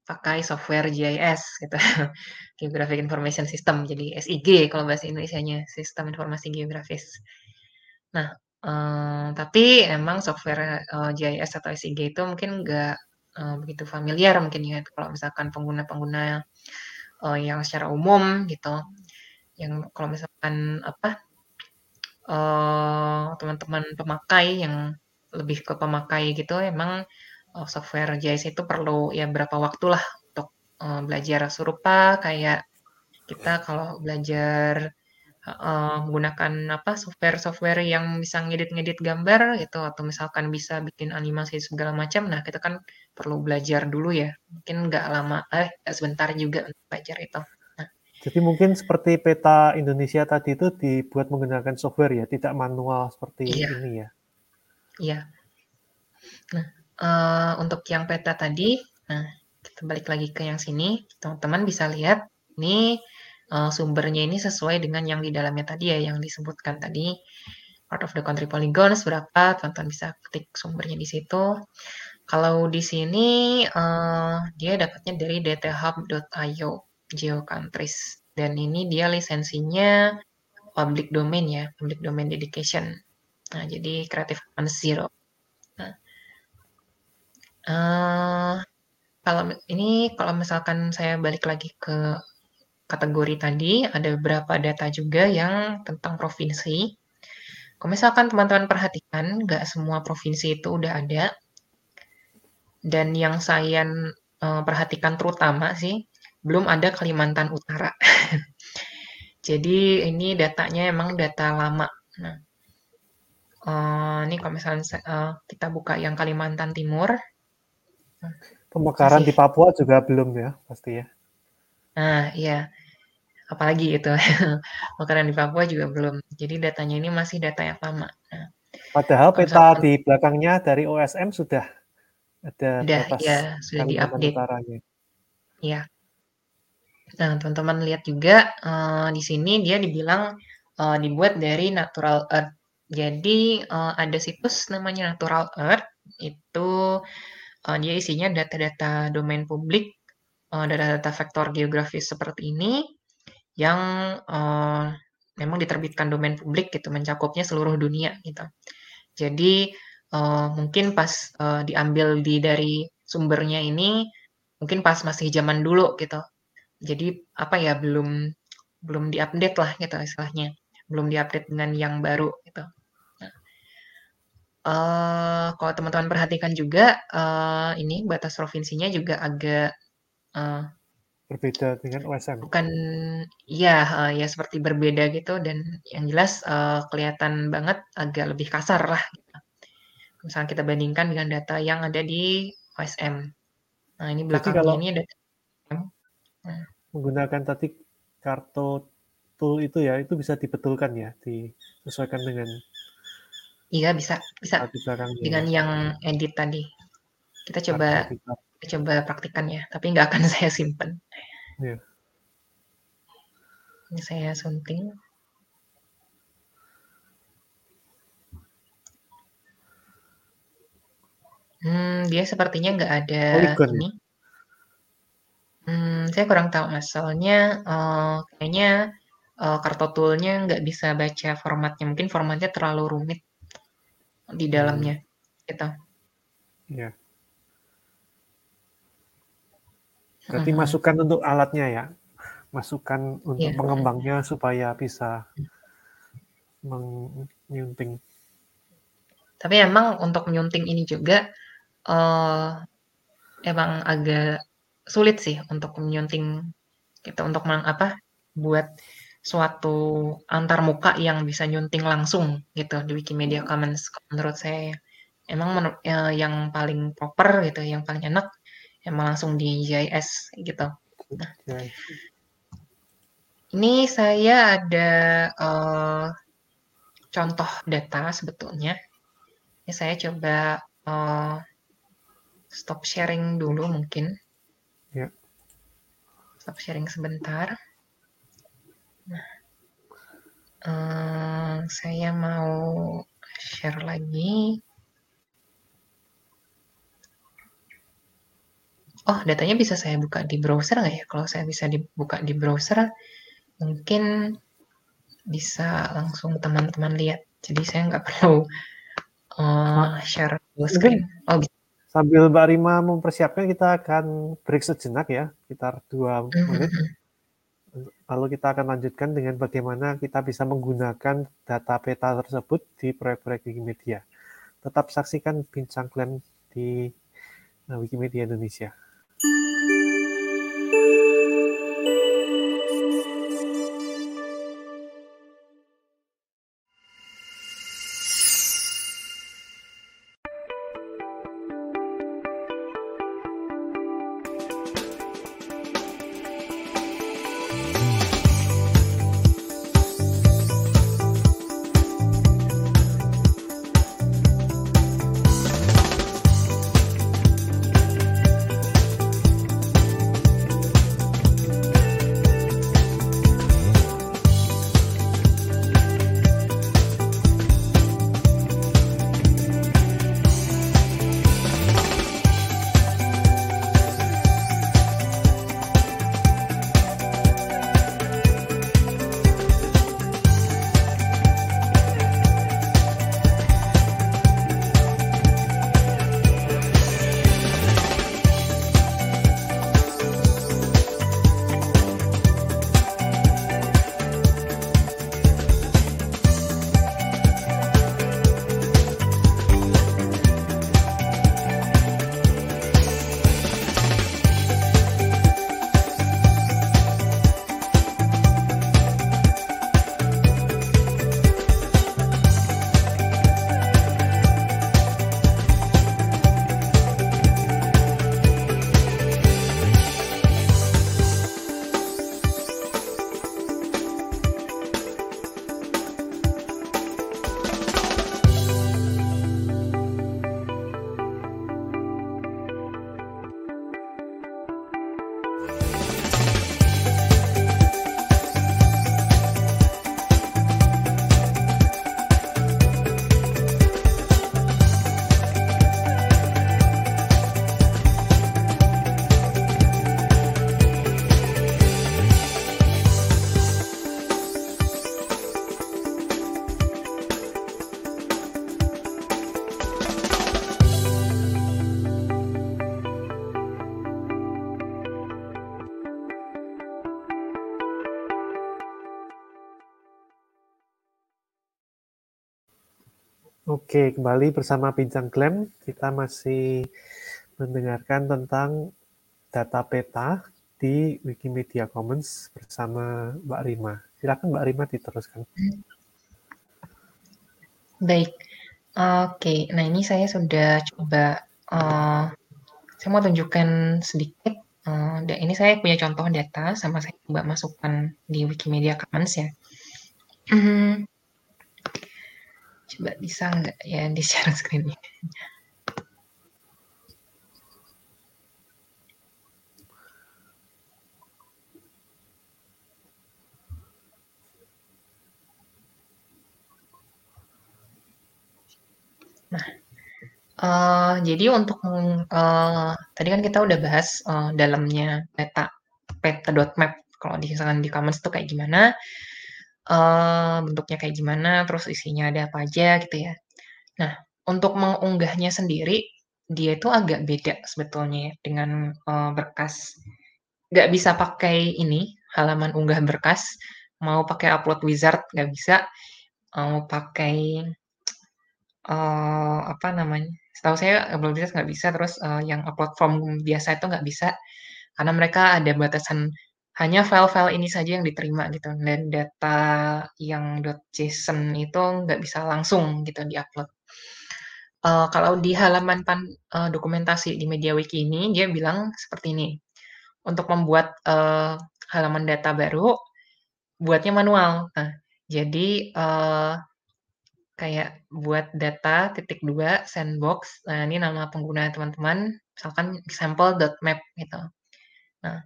pakai software GIS gitu, Geographic Information System, jadi SIG kalau bahasa Indonesia-nya, Sistem Informasi Geografis. Nah, uh, tapi emang software uh, GIS atau SIG itu mungkin nggak uh, begitu familiar mungkin ya kalau misalkan pengguna-pengguna uh, yang secara umum gitu, yang kalau misalkan apa teman-teman uh, pemakai yang lebih ke pemakai gitu emang uh, software JIS itu perlu ya berapa waktu lah untuk uh, belajar serupa kayak kita kalau belajar uh, menggunakan apa software-software yang bisa ngedit-ngedit gambar gitu atau misalkan bisa bikin animasi segala macam nah kita kan perlu belajar dulu ya mungkin nggak lama eh sebentar juga untuk belajar itu. Jadi mungkin seperti peta Indonesia tadi itu dibuat menggunakan software ya tidak manual seperti iya. ini ya Iya. Nah, uh, untuk yang peta tadi, nah kita balik lagi ke yang sini, teman-teman bisa lihat ini uh, sumbernya ini sesuai dengan yang di dalamnya tadi ya, yang disebutkan tadi part of the country polygons berapa, teman-teman bisa ketik sumbernya di situ. Kalau di sini uh, dia dapatnya dari dthub.io geocountries dan ini dia lisensinya public domain ya, public domain dedication. Nah, jadi Creative Commons Zero. Nah, uh, kalau ini kalau misalkan saya balik lagi ke kategori tadi, ada beberapa data juga yang tentang provinsi. Kalau misalkan teman-teman perhatikan, nggak semua provinsi itu udah ada. Dan yang saya uh, perhatikan terutama sih, belum ada Kalimantan Utara. Jadi ini datanya emang data lama. Nah, Uh, ini kalau misalnya uh, kita buka yang Kalimantan Timur. Pemekaran masih. di Papua juga belum ya, pasti ya. Nah, iya. Apalagi itu. Pemekaran di Papua juga belum. Jadi datanya ini masih data yang lama. Nah, Padahal peta misalkan, di belakangnya dari OSM sudah ada sudah, ya, sudah diupdate. Iya. Nah, teman-teman lihat juga uh, di sini dia dibilang uh, dibuat dari natural earth jadi uh, ada situs namanya Natural Earth, itu uh, dia isinya data-data domain publik, uh, data-data vektor geografis seperti ini, yang uh, memang diterbitkan domain publik gitu, mencakupnya seluruh dunia gitu. Jadi uh, mungkin pas uh, diambil di dari sumbernya ini, mungkin pas masih zaman dulu gitu. Jadi apa ya belum belum diupdate lah gitu istilahnya, belum diupdate dengan yang baru gitu. Uh, kalau teman-teman perhatikan juga, uh, ini batas provinsinya juga agak, uh, Berbeda dengan OSM? bukan iya, uh, ya seperti berbeda gitu dan yang jelas, uh, kelihatan banget agak lebih kasar lah gitu. Misalnya kita bandingkan dengan data yang ada di OSM. Nah ini belakangnya kalau ini ada nah. Menggunakan tadi kartu tool itu ya, itu bisa dibetulkan ya, disesuaikan dengan Iya bisa bisa dengan yang edit tadi. Kita coba kita coba praktikan ya, tapi nggak akan saya simpen. Iya. Ini saya sunting. Hmm, dia sepertinya nggak ada Polygon. ini. Hmm, saya kurang tahu mas, soalnya uh, kayaknya uh, kartu toolnya nggak bisa baca formatnya, mungkin formatnya terlalu rumit di dalamnya hmm. gitu. Ya. Berarti hmm. masukan untuk alatnya ya, masukan untuk ya. pengembangnya supaya bisa menyunting. Tapi emang untuk menyunting ini juga uh, emang agak sulit sih untuk menyunting kita gitu, untuk apa buat suatu antarmuka yang bisa nyunting langsung gitu di Wikimedia Commons menurut saya ya. Emang menurut uh, yang paling proper gitu, yang paling enak emang langsung di JIS gitu. Nah, ini saya ada uh, contoh data sebetulnya. Ini saya coba uh, stop sharing dulu mungkin. Ya. Stop sharing sebentar. Nah, uh, saya mau share lagi. Oh, datanya bisa saya buka di browser nggak ya? Kalau saya bisa dibuka di browser, mungkin bisa langsung teman-teman lihat. Jadi saya nggak perlu uh, share screen. Oh, bisa. Sambil Mbak Rima mempersiapkan, kita akan break sejenak ya, sekitar dua mm-hmm. menit. Lalu kita akan lanjutkan dengan bagaimana kita bisa menggunakan data peta tersebut di proyek-proyek Wikimedia. Tetap saksikan bincang klaim di eh, Wikimedia Indonesia. Oke, kembali bersama Bincang Glam. Kita masih mendengarkan tentang data peta di Wikimedia Commons bersama Mbak Rima. Silakan Mbak Rima diteruskan. Baik, oke. Nah ini saya sudah coba, uh, saya mau tunjukkan sedikit. Uh, ini saya punya contoh data, sama saya coba masukkan di Wikimedia Commons ya. Hmm, Coba bisa nggak ya di share screen-nya? Uh, jadi untuk uh, tadi kan kita udah bahas uh, dalamnya peta peta.map kalau di misalkan di Commons itu kayak gimana uh, bentuknya kayak gimana, terus isinya ada apa aja gitu ya. Nah, untuk mengunggahnya sendiri, dia itu agak beda sebetulnya ya dengan, uh, berkas. Nggak bisa pakai ini, halaman unggah berkas, mau pakai upload wizard nggak bisa, mau pakai, uh, apa namanya, setahu saya upload wizard nggak bisa, terus, uh, yang upload form biasa itu nggak bisa, karena mereka ada batasan hanya file-file ini saja yang diterima gitu dan data yang .json itu nggak bisa langsung gitu diupload. Uh, kalau di halaman pan, uh, dokumentasi di MediaWiki ini dia bilang seperti ini. Untuk membuat uh, halaman data baru, buatnya manual. Nah, jadi uh, kayak buat data titik dua sandbox. Nah, ini nama pengguna teman-teman, misalkan example.map gitu. Nah,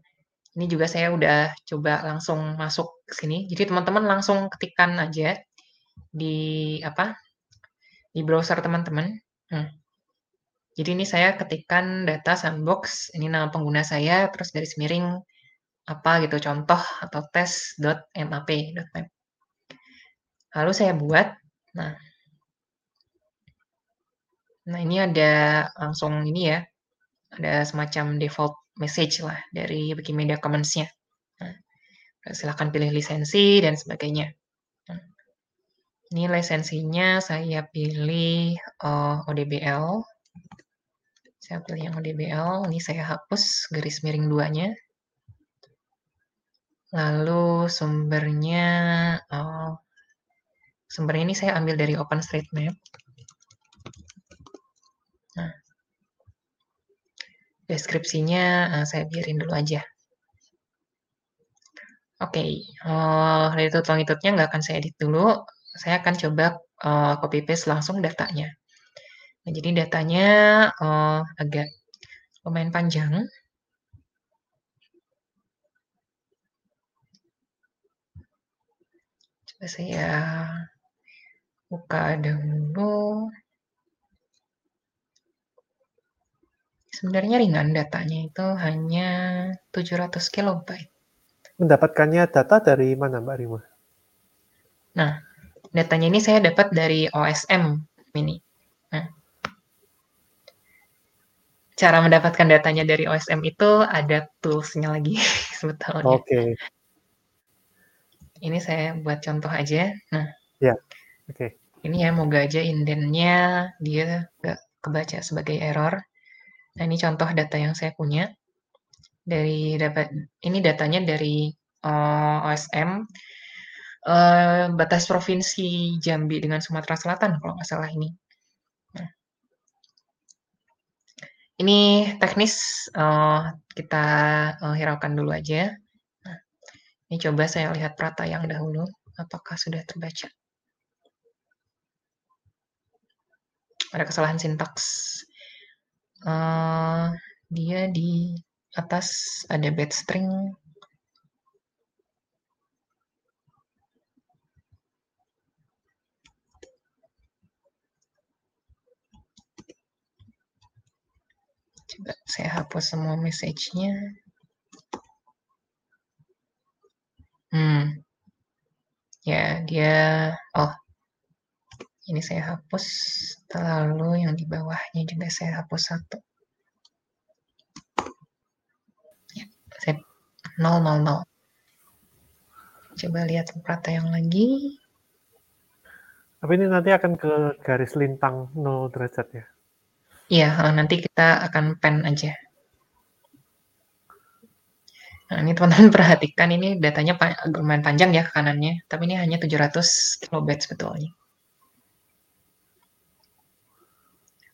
ini juga saya udah coba langsung masuk ke sini. Jadi teman-teman langsung ketikkan aja di apa? Di browser teman-teman. Hmm. Jadi ini saya ketikkan data sandbox, ini nama pengguna saya, terus garis miring apa gitu, contoh atau tes.map. Lalu saya buat, nah, nah ini ada langsung ini ya, ada semacam default message lah dari Wikimedia Commons-nya. Nah, silakan pilih lisensi dan sebagainya. Nah, ini lisensinya saya pilih uh, eh, ODBL. Saya pilih yang ODBL. Ini saya hapus garis miring duanya. Lalu sumbernya, uh, sumbernya ini saya ambil dari OpenStreetMap. Deskripsinya uh, saya biarin dulu aja. Oke, okay, uh, dari itu longitudenya nggak akan saya edit dulu. Saya akan coba uh, copy paste langsung datanya. Nah, jadi datanya uh, agak lumayan panjang. Coba saya buka dulu. Sebenarnya ringan datanya itu hanya 700 kilobyte. Mendapatkannya data dari mana Mbak Rima? Nah, datanya ini saya dapat dari OSM ini. Nah, cara mendapatkan datanya dari OSM itu ada toolsnya lagi sebetulnya. Oke. Okay. Ini saya buat contoh aja. Nah, ya, oke. Okay. Ini ya, moga aja indennya dia nggak kebaca sebagai error. Nah, ini contoh data yang saya punya. Dari dapat ini datanya dari uh, OSM uh, batas provinsi Jambi dengan Sumatera Selatan kalau nggak salah ini. Nah, ini teknis uh, kita uh, hiraukan dulu aja. Nah, ini coba saya lihat prata yang dahulu, apakah sudah terbaca. Ada kesalahan sintaks uh, dia di atas ada bed string coba saya hapus semua message-nya. Hmm. Ya dia oh ini saya hapus, lalu yang di bawahnya juga saya hapus satu. Ya, saya 000. Coba lihat prata yang lagi. Tapi ini nanti akan ke garis lintang 0 derajat ya? Iya, eh, nanti kita akan pen aja. Nah, ini teman-teman perhatikan ini datanya lumayan panjang ya ke kanannya, tapi ini hanya 700 kilobytes sebetulnya.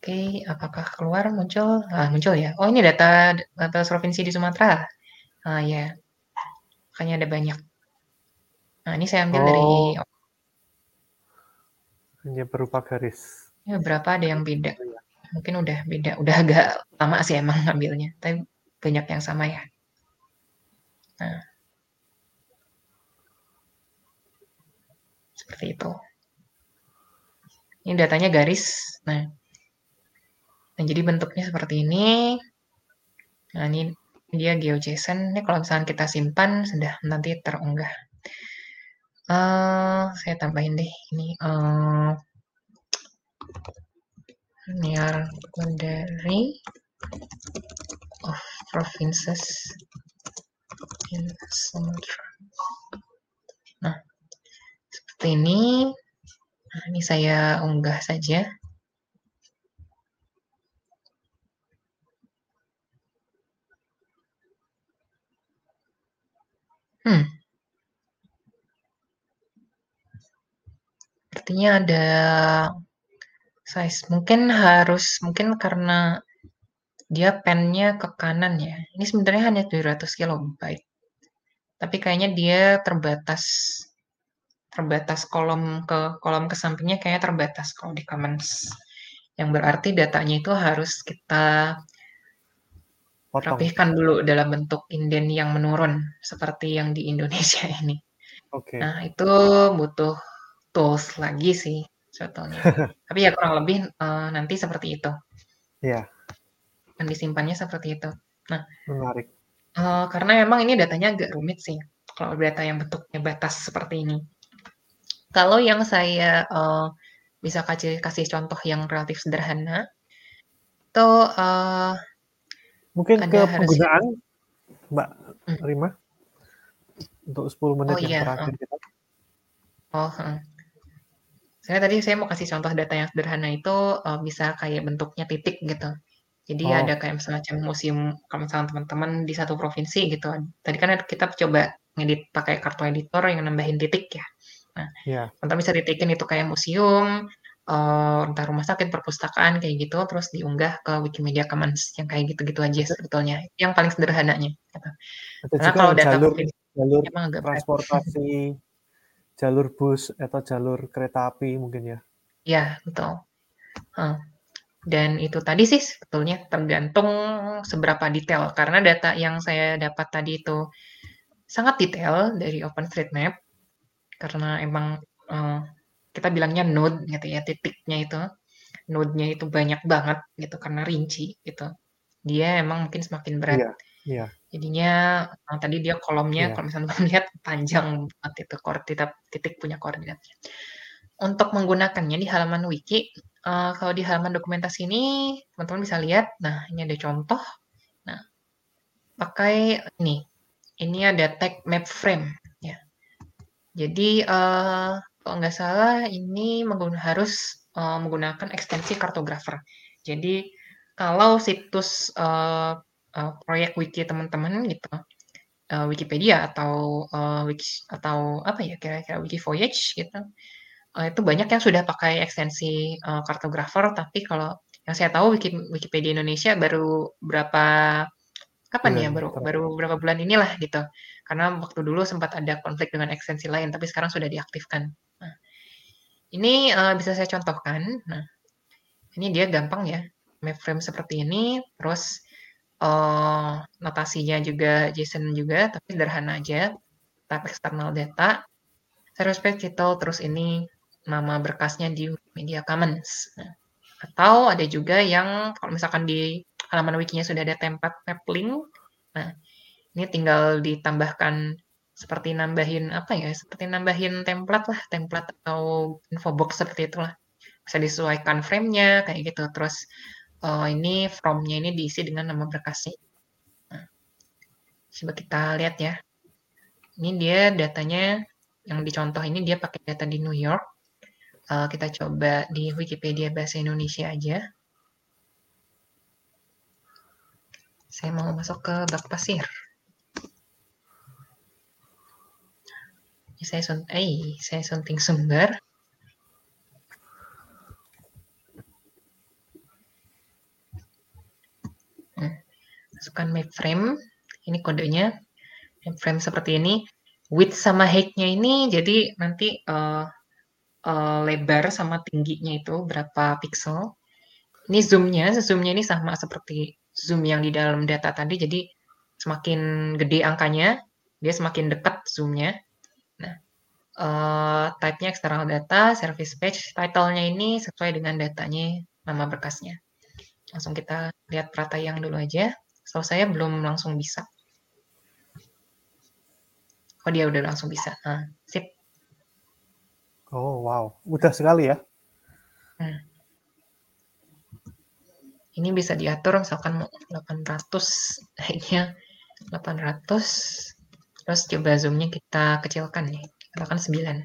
Oke, apakah keluar muncul? Ah, muncul ya. Oh, ini data data provinsi di Sumatera. Ah, ya. Makanya ada banyak. Nah, ini saya ambil oh. dari hanya berupa garis. Ya, berapa ada yang beda. Mungkin udah beda, udah agak lama sih emang ngambilnya, tapi banyak yang sama ya. Nah. Seperti itu. Ini datanya garis. Nah, Nah, jadi bentuknya seperti ini. Nah, ini dia GeoJSON. Ini kalau misalnya kita simpan, sudah nanti terunggah. Uh, saya tambahin deh ini uh, near boundary of provinces in Sumatra. Nah, seperti ini. Nah, ini saya unggah saja. Hmm. Artinya ada size. Mungkin harus, mungkin karena dia pennya ke kanan ya. Ini sebenarnya hanya 200 kilobyte. Tapi kayaknya dia terbatas terbatas kolom ke kolom ke sampingnya kayaknya terbatas kalau di Commons. Yang berarti datanya itu harus kita Potong. rapihkan dulu dalam bentuk inden yang menurun seperti yang di Indonesia ini. Oke. Nah, itu butuh tools lagi sih sebetulnya. Tapi ya kurang lebih uh, nanti seperti itu. Iya. Dan disimpannya seperti itu. Nah, menarik. Uh, karena memang ini datanya agak rumit sih. Kalau data yang bentuknya batas seperti ini. Kalau yang saya uh, bisa kasih kasih contoh yang relatif sederhana, itu uh, mungkin ke penggunaan, Mbak hmm. Rima, untuk 10 menit oh, yang iya. terakhir kita. Oh, saya tadi saya mau kasih contoh data yang sederhana itu uh, bisa kayak bentuknya titik gitu. Jadi oh. ada kayak semacam museum kalau misalnya teman-teman di satu provinsi gitu. Tadi kan kita coba ngedit pakai kartu editor yang nambahin titik ya. Nah, yeah. teman bisa ditikin itu kayak museum, uh, entah rumah sakit, perpustakaan kayak gitu, terus diunggah ke Wikimedia Commons yang kayak gitu-gitu aja sebetulnya. Yang paling sederhananya. Gitu. Karena kalau data jalur, jalur emang agak transportasi, jalur bus atau jalur kereta api mungkin ya. Iya, betul. Dan itu tadi sih sebetulnya tergantung seberapa detail karena data yang saya dapat tadi itu sangat detail dari OpenStreetMap karena emang uh, kita bilangnya node gitu ya titiknya itu. Node-nya itu banyak banget gitu karena rinci gitu. Dia emang mungkin semakin berat. Yeah, yeah. jadinya uh, tadi dia kolomnya yeah. kalau misalnya melihat panjang banget itu koordinat titik punya koordinatnya. Untuk menggunakannya di halaman wiki uh, kalau di halaman dokumentasi ini teman-teman bisa lihat nah ini ada contoh. Nah pakai ini. Ini ada tag map frame jadi, uh, kalau nggak salah ini harus, uh, menggunakan ekstensi kartografer. Jadi, kalau situs, uh, uh, proyek wiki teman-teman gitu, uh, Wikipedia atau, uh, wiki atau apa ya kira-kira Wikivoyage gitu, uh, itu banyak yang sudah pakai ekstensi, uh, kartografer, tapi kalau yang saya tahu Wiki Wikipedia Indonesia baru berapa kapan ya, baru baru berapa bulan inilah gitu. Karena waktu dulu sempat ada konflik dengan ekstensi lain, tapi sekarang sudah diaktifkan. Nah, ini uh, bisa saya contohkan. Nah, ini dia gampang ya, map frame seperti ini, terus uh, notasinya juga JSON juga, tapi sederhana aja. Tab external data, service page title, terus ini nama berkasnya di Media Commons. Nah, atau ada juga yang kalau misalkan di halaman wikinya sudah ada template map link, nah ini tinggal ditambahkan seperti nambahin apa ya, seperti nambahin template lah, template atau info box seperti itulah. Bisa disesuaikan frame-nya kayak gitu. Terus uh, ini from-nya ini diisi dengan nama berkasnya. Nah, coba kita lihat ya. Ini dia datanya yang dicontoh ini dia pakai data di New York. Uh, kita coba di Wikipedia bahasa Indonesia aja. Saya mau masuk ke bak pasir. Saya sun eh saya sunting sumber. Hmm. masukkan map frame ini kodenya. Map frame seperti ini. Width sama height-nya ini jadi nanti uh, uh, lebar sama tingginya itu berapa pixel. Ini zoom-nya zoom-nya ini sama seperti zoom yang di dalam data tadi jadi semakin gede angkanya dia semakin dekat zoom-nya. Nah, uh, type-nya external data, service page, title-nya ini sesuai dengan datanya, nama berkasnya. Langsung kita lihat yang dulu aja. So, saya belum langsung bisa. Oh, dia udah langsung bisa. Nah, sip. Oh, wow. Mudah sekali ya. Hmm. Ini bisa diatur misalkan 800, kayaknya 800 Terus coba zoomnya kita kecilkan nih, katakan 9.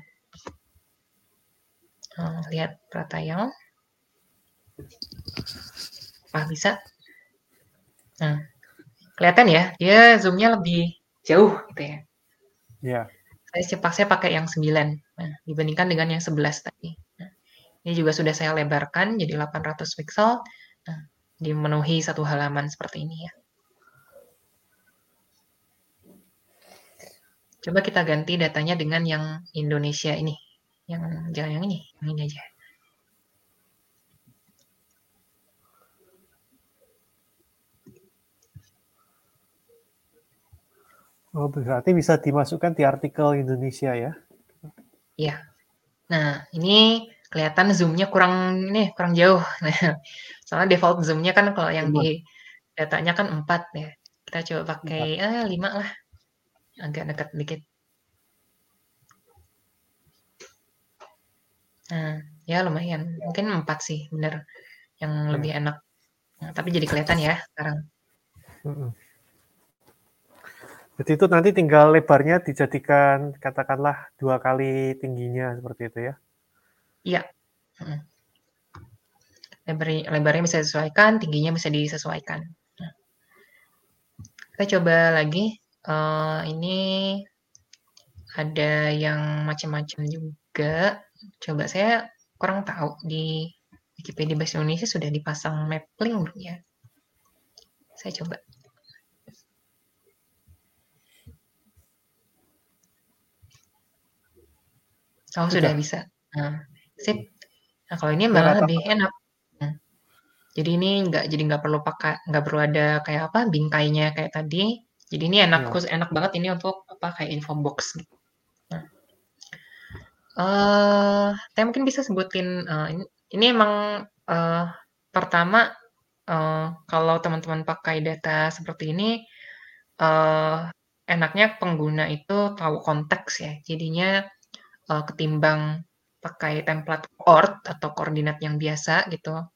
Nah, lihat Pratayal. Ah, bisa. Nah, kelihatan ya, dia zoomnya lebih jauh gitu ya. Iya. Saya saya pakai yang 9. Nah, dibandingkan dengan yang 11 tadi. Nah, ini juga sudah saya lebarkan jadi 800 pixel. Nah, dimenuhi satu halaman seperti ini ya. Coba kita ganti datanya dengan yang Indonesia ini. Yang jangan yang ini, yang ini aja. Oh, berarti bisa dimasukkan di artikel Indonesia ya? Iya. Nah, ini kelihatan zoom-nya kurang ini kurang jauh. Nah, soalnya default zoom-nya kan kalau yang di datanya kan 4 ya. Kita coba pakai eh 5 lah. Agak dekat dikit. Nah, ya lumayan. Mungkin 4 sih, bener. Yang hmm. lebih enak. Nah, tapi jadi kelihatan ya sekarang. Hmm. Jadi itu nanti tinggal lebarnya dijadikan katakanlah dua kali tingginya seperti itu ya? Iya. Hmm. Lebar, lebarnya bisa disesuaikan, tingginya bisa disesuaikan. Nah. Kita coba lagi. Uh, ini ada yang macam-macam juga. Coba saya kurang tahu di Wikipedia Bahasa Indonesia sudah dipasang map link belum ya? Saya coba. Oh, sudah, sudah bisa. Nah, sip. Nah, kalau ini malah lebih enak. Hmm. Jadi ini nggak jadi nggak perlu pakai nggak perlu ada kayak apa bingkainya kayak tadi. Jadi ini enak ya. enak banget ini untuk apa kayak info box gitu. Nah. Uh, saya mungkin bisa sebutin uh, ini, ini emang uh, pertama uh, kalau teman-teman pakai data seperti ini uh, enaknya pengguna itu tahu konteks ya. Jadinya uh, ketimbang pakai template ort atau koordinat yang biasa gitu,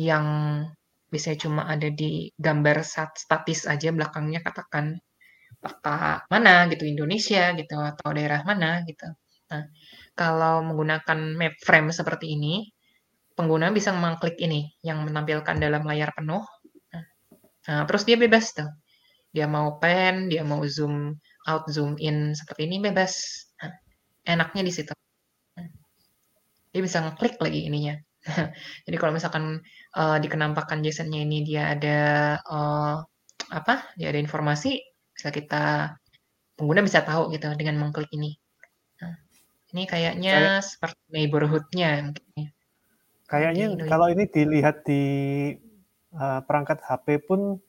yang biasanya cuma ada di gambar statis aja belakangnya katakan peta mana gitu Indonesia gitu atau daerah mana gitu. Nah, kalau menggunakan map frame seperti ini, pengguna bisa mengklik ini yang menampilkan dalam layar penuh. Nah, terus dia bebas tuh. Dia mau pen, dia mau zoom out, zoom in seperti ini bebas enaknya di situ. Dia bisa ngeklik lagi ininya. Jadi kalau misalkan uh, di kenampakan JSON-nya ini dia ada uh, apa? Dia ada informasi, bisa kita pengguna bisa tahu gitu dengan mengklik ini. Nah, ini kayaknya Kayak, seperti neighborhood-nya Kayaknya di kalau ini dilihat di uh, perangkat HP pun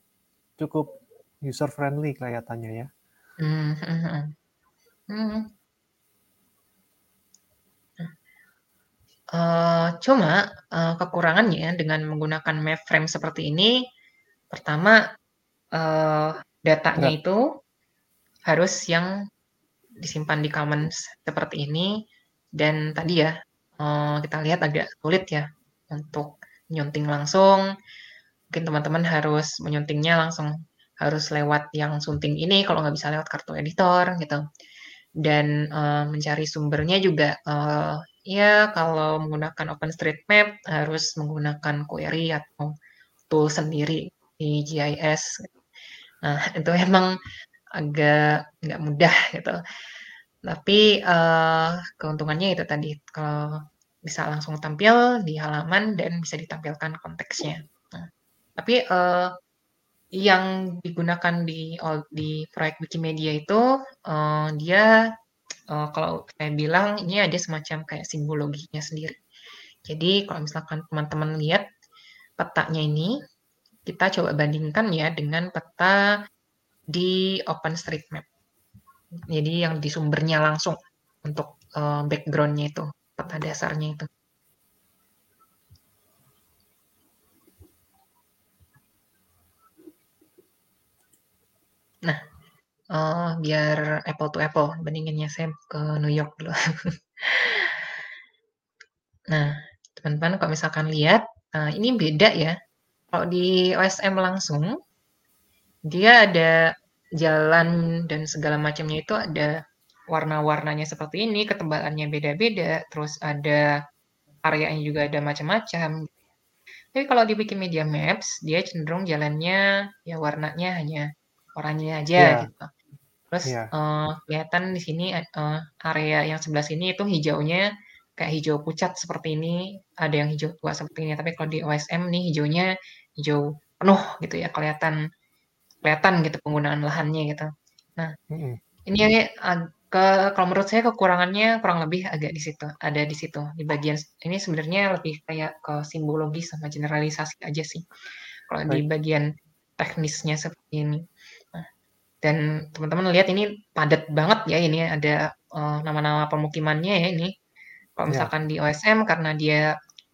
cukup user friendly kelihatannya ya. Hmm, hmm, hmm. hmm. Uh, cuma, uh, kekurangannya dengan menggunakan map frame seperti ini, pertama, uh, datanya ya. itu harus yang disimpan di Commons seperti ini, dan tadi ya, uh, kita lihat agak sulit ya untuk nyunting langsung. Mungkin teman-teman harus menyuntingnya langsung harus lewat yang sunting ini kalau nggak bisa lewat kartu editor gitu. Dan, uh, mencari sumbernya juga, uh, Ya, kalau menggunakan OpenStreetMap harus menggunakan query atau tool sendiri di GIS. Nah, itu emang agak nggak mudah gitu. Tapi uh, keuntungannya itu tadi kalau bisa langsung tampil di halaman dan bisa ditampilkan konteksnya. Nah, tapi uh, yang digunakan di di proyek Wikimedia itu uh, dia uh, kalau saya bilang ini ada semacam kayak simbologinya sendiri. Jadi kalau misalkan teman-teman lihat petanya ini, kita coba bandingkan ya dengan peta di OpenStreetMap. Jadi yang di sumbernya langsung untuk uh, backgroundnya itu, peta dasarnya itu. Nah, Oh, biar apple to apple, bandinginnya saya ke New York dulu. Nah, teman-teman kalau misalkan lihat, nah ini beda ya. Kalau di OSM langsung, dia ada jalan dan segala macamnya itu ada warna-warnanya seperti ini, ketebalannya beda-beda, terus ada areanya juga ada macam-macam. Tapi kalau di Wikimedia Maps, dia cenderung jalannya ya warnanya hanya oranye aja yeah. gitu. Terus yeah. Iya. uh, kelihatan di sini uh, area yang sebelah sini itu hijaunya kayak hijau pucat seperti ini, ada yang hijau tua seperti ini. Tapi kalau di OSM nih hijaunya hijau penuh gitu ya, kelihatan kelihatan gitu penggunaan lahannya gitu. Nah, -hmm. ini ke kalau menurut saya kekurangannya kurang lebih agak di situ, ada di situ. Di bagian ini sebenarnya lebih kayak ke simbologi sama generalisasi aja sih. Kalau di bagian teknisnya seperti ini. Dan teman-teman lihat ini padat banget ya ini ada uh, nama-nama pemukimannya ya ini. Kalau iya. misalkan yeah. di OSM karena dia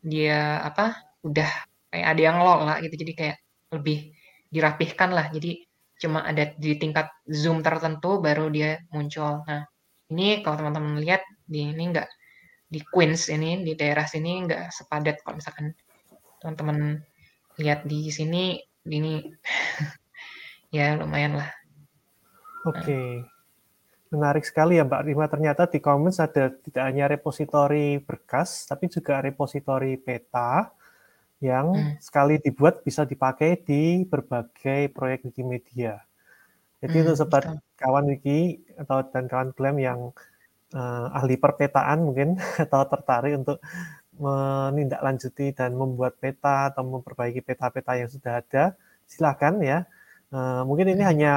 dia apa udah kayak ada yang lola gitu jadi kayak lebih dirapihkan lah. Jadi cuma ada di tingkat zoom tertentu baru dia muncul. Nah, ini kalau teman-teman lihat di ini enggak di Queens ini di daerah sini enggak sepadat kalau misalkan teman-teman lihat di sini ini ya lumayan lah Oke. Menarik sekali ya Mbak Rima. Ternyata di Commons ada tidak hanya repositori berkas, tapi juga repositori peta yang hmm. sekali dibuat bisa dipakai di berbagai proyek Wikimedia. Jadi hmm, untuk sobat betul. kawan Wiki atau dan kawan klaim yang uh, ahli perpetaan mungkin atau tertarik untuk menindaklanjuti dan membuat peta atau memperbaiki peta-peta yang sudah ada, silakan ya. Uh, mungkin ini hmm. hanya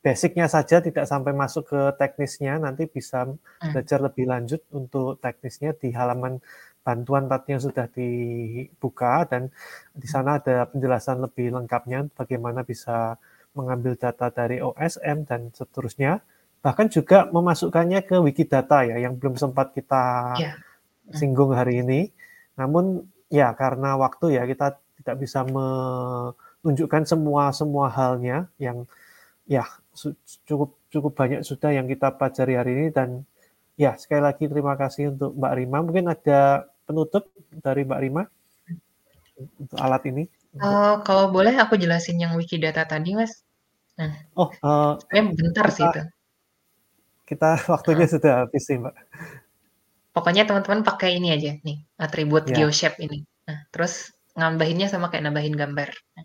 basicnya saja tidak sampai masuk ke teknisnya nanti bisa hmm. belajar lebih lanjut untuk teknisnya di halaman bantuan tadi yang sudah dibuka dan di sana ada penjelasan lebih lengkapnya bagaimana bisa mengambil data dari OSM dan seterusnya bahkan juga memasukkannya ke Wikidata ya yang belum sempat kita yeah. singgung hari ini namun ya karena waktu ya kita tidak bisa menunjukkan semua semua halnya yang ya cukup cukup banyak sudah yang kita pelajari hari ini dan ya sekali lagi terima kasih untuk Mbak Rima. Mungkin ada penutup dari Mbak Rima untuk alat ini. Uh, kalau boleh aku jelasin yang Wikidata tadi, Mas. Nah, oh, uh, bentar kita, sih itu. Kita waktunya uh. sudah habis sih, Mbak. Pokoknya teman-teman pakai ini aja nih, atribut ya. geoshape ini. Nah, terus ngambahinnya sama kayak nambahin gambar. Nah,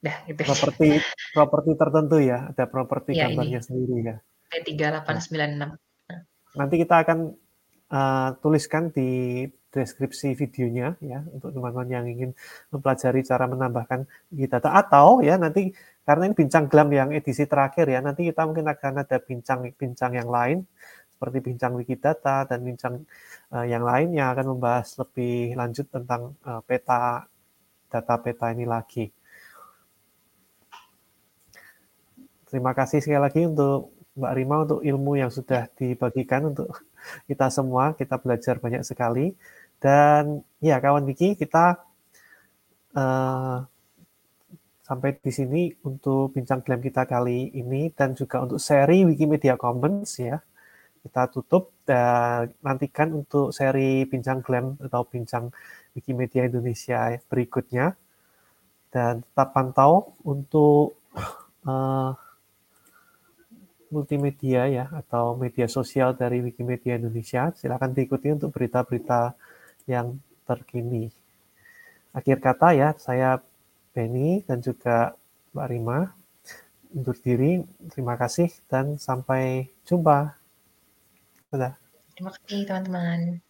Dah, gitu. Properti properti tertentu ya, ada properti ya, gambarnya ini. sendiri ya. P3896. Nah. Nanti kita akan uh, tuliskan di deskripsi videonya ya untuk teman-teman yang ingin mempelajari cara menambahkan data atau ya nanti karena ini bincang glam yang edisi terakhir ya nanti kita mungkin akan ada bincang-bincang yang lain seperti bincang Wikidata dan bincang uh, yang lain yang akan membahas lebih lanjut tentang uh, peta data peta ini lagi. Terima kasih sekali lagi untuk Mbak Rima untuk ilmu yang sudah dibagikan untuk kita semua. Kita belajar banyak sekali. Dan ya kawan Wiki, kita uh, sampai di sini untuk bincang klaim kita kali ini dan juga untuk seri Wikimedia Commons ya. Kita tutup dan nantikan untuk seri bincang klaim atau bincang Wikimedia Indonesia berikutnya. Dan tetap pantau untuk uh, multimedia ya atau media sosial dari Wikimedia Indonesia. Silakan diikuti untuk berita-berita yang terkini. Akhir kata ya, saya Benny dan juga Mbak Rima undur diri. Terima kasih dan sampai jumpa. Terima kasih teman-teman.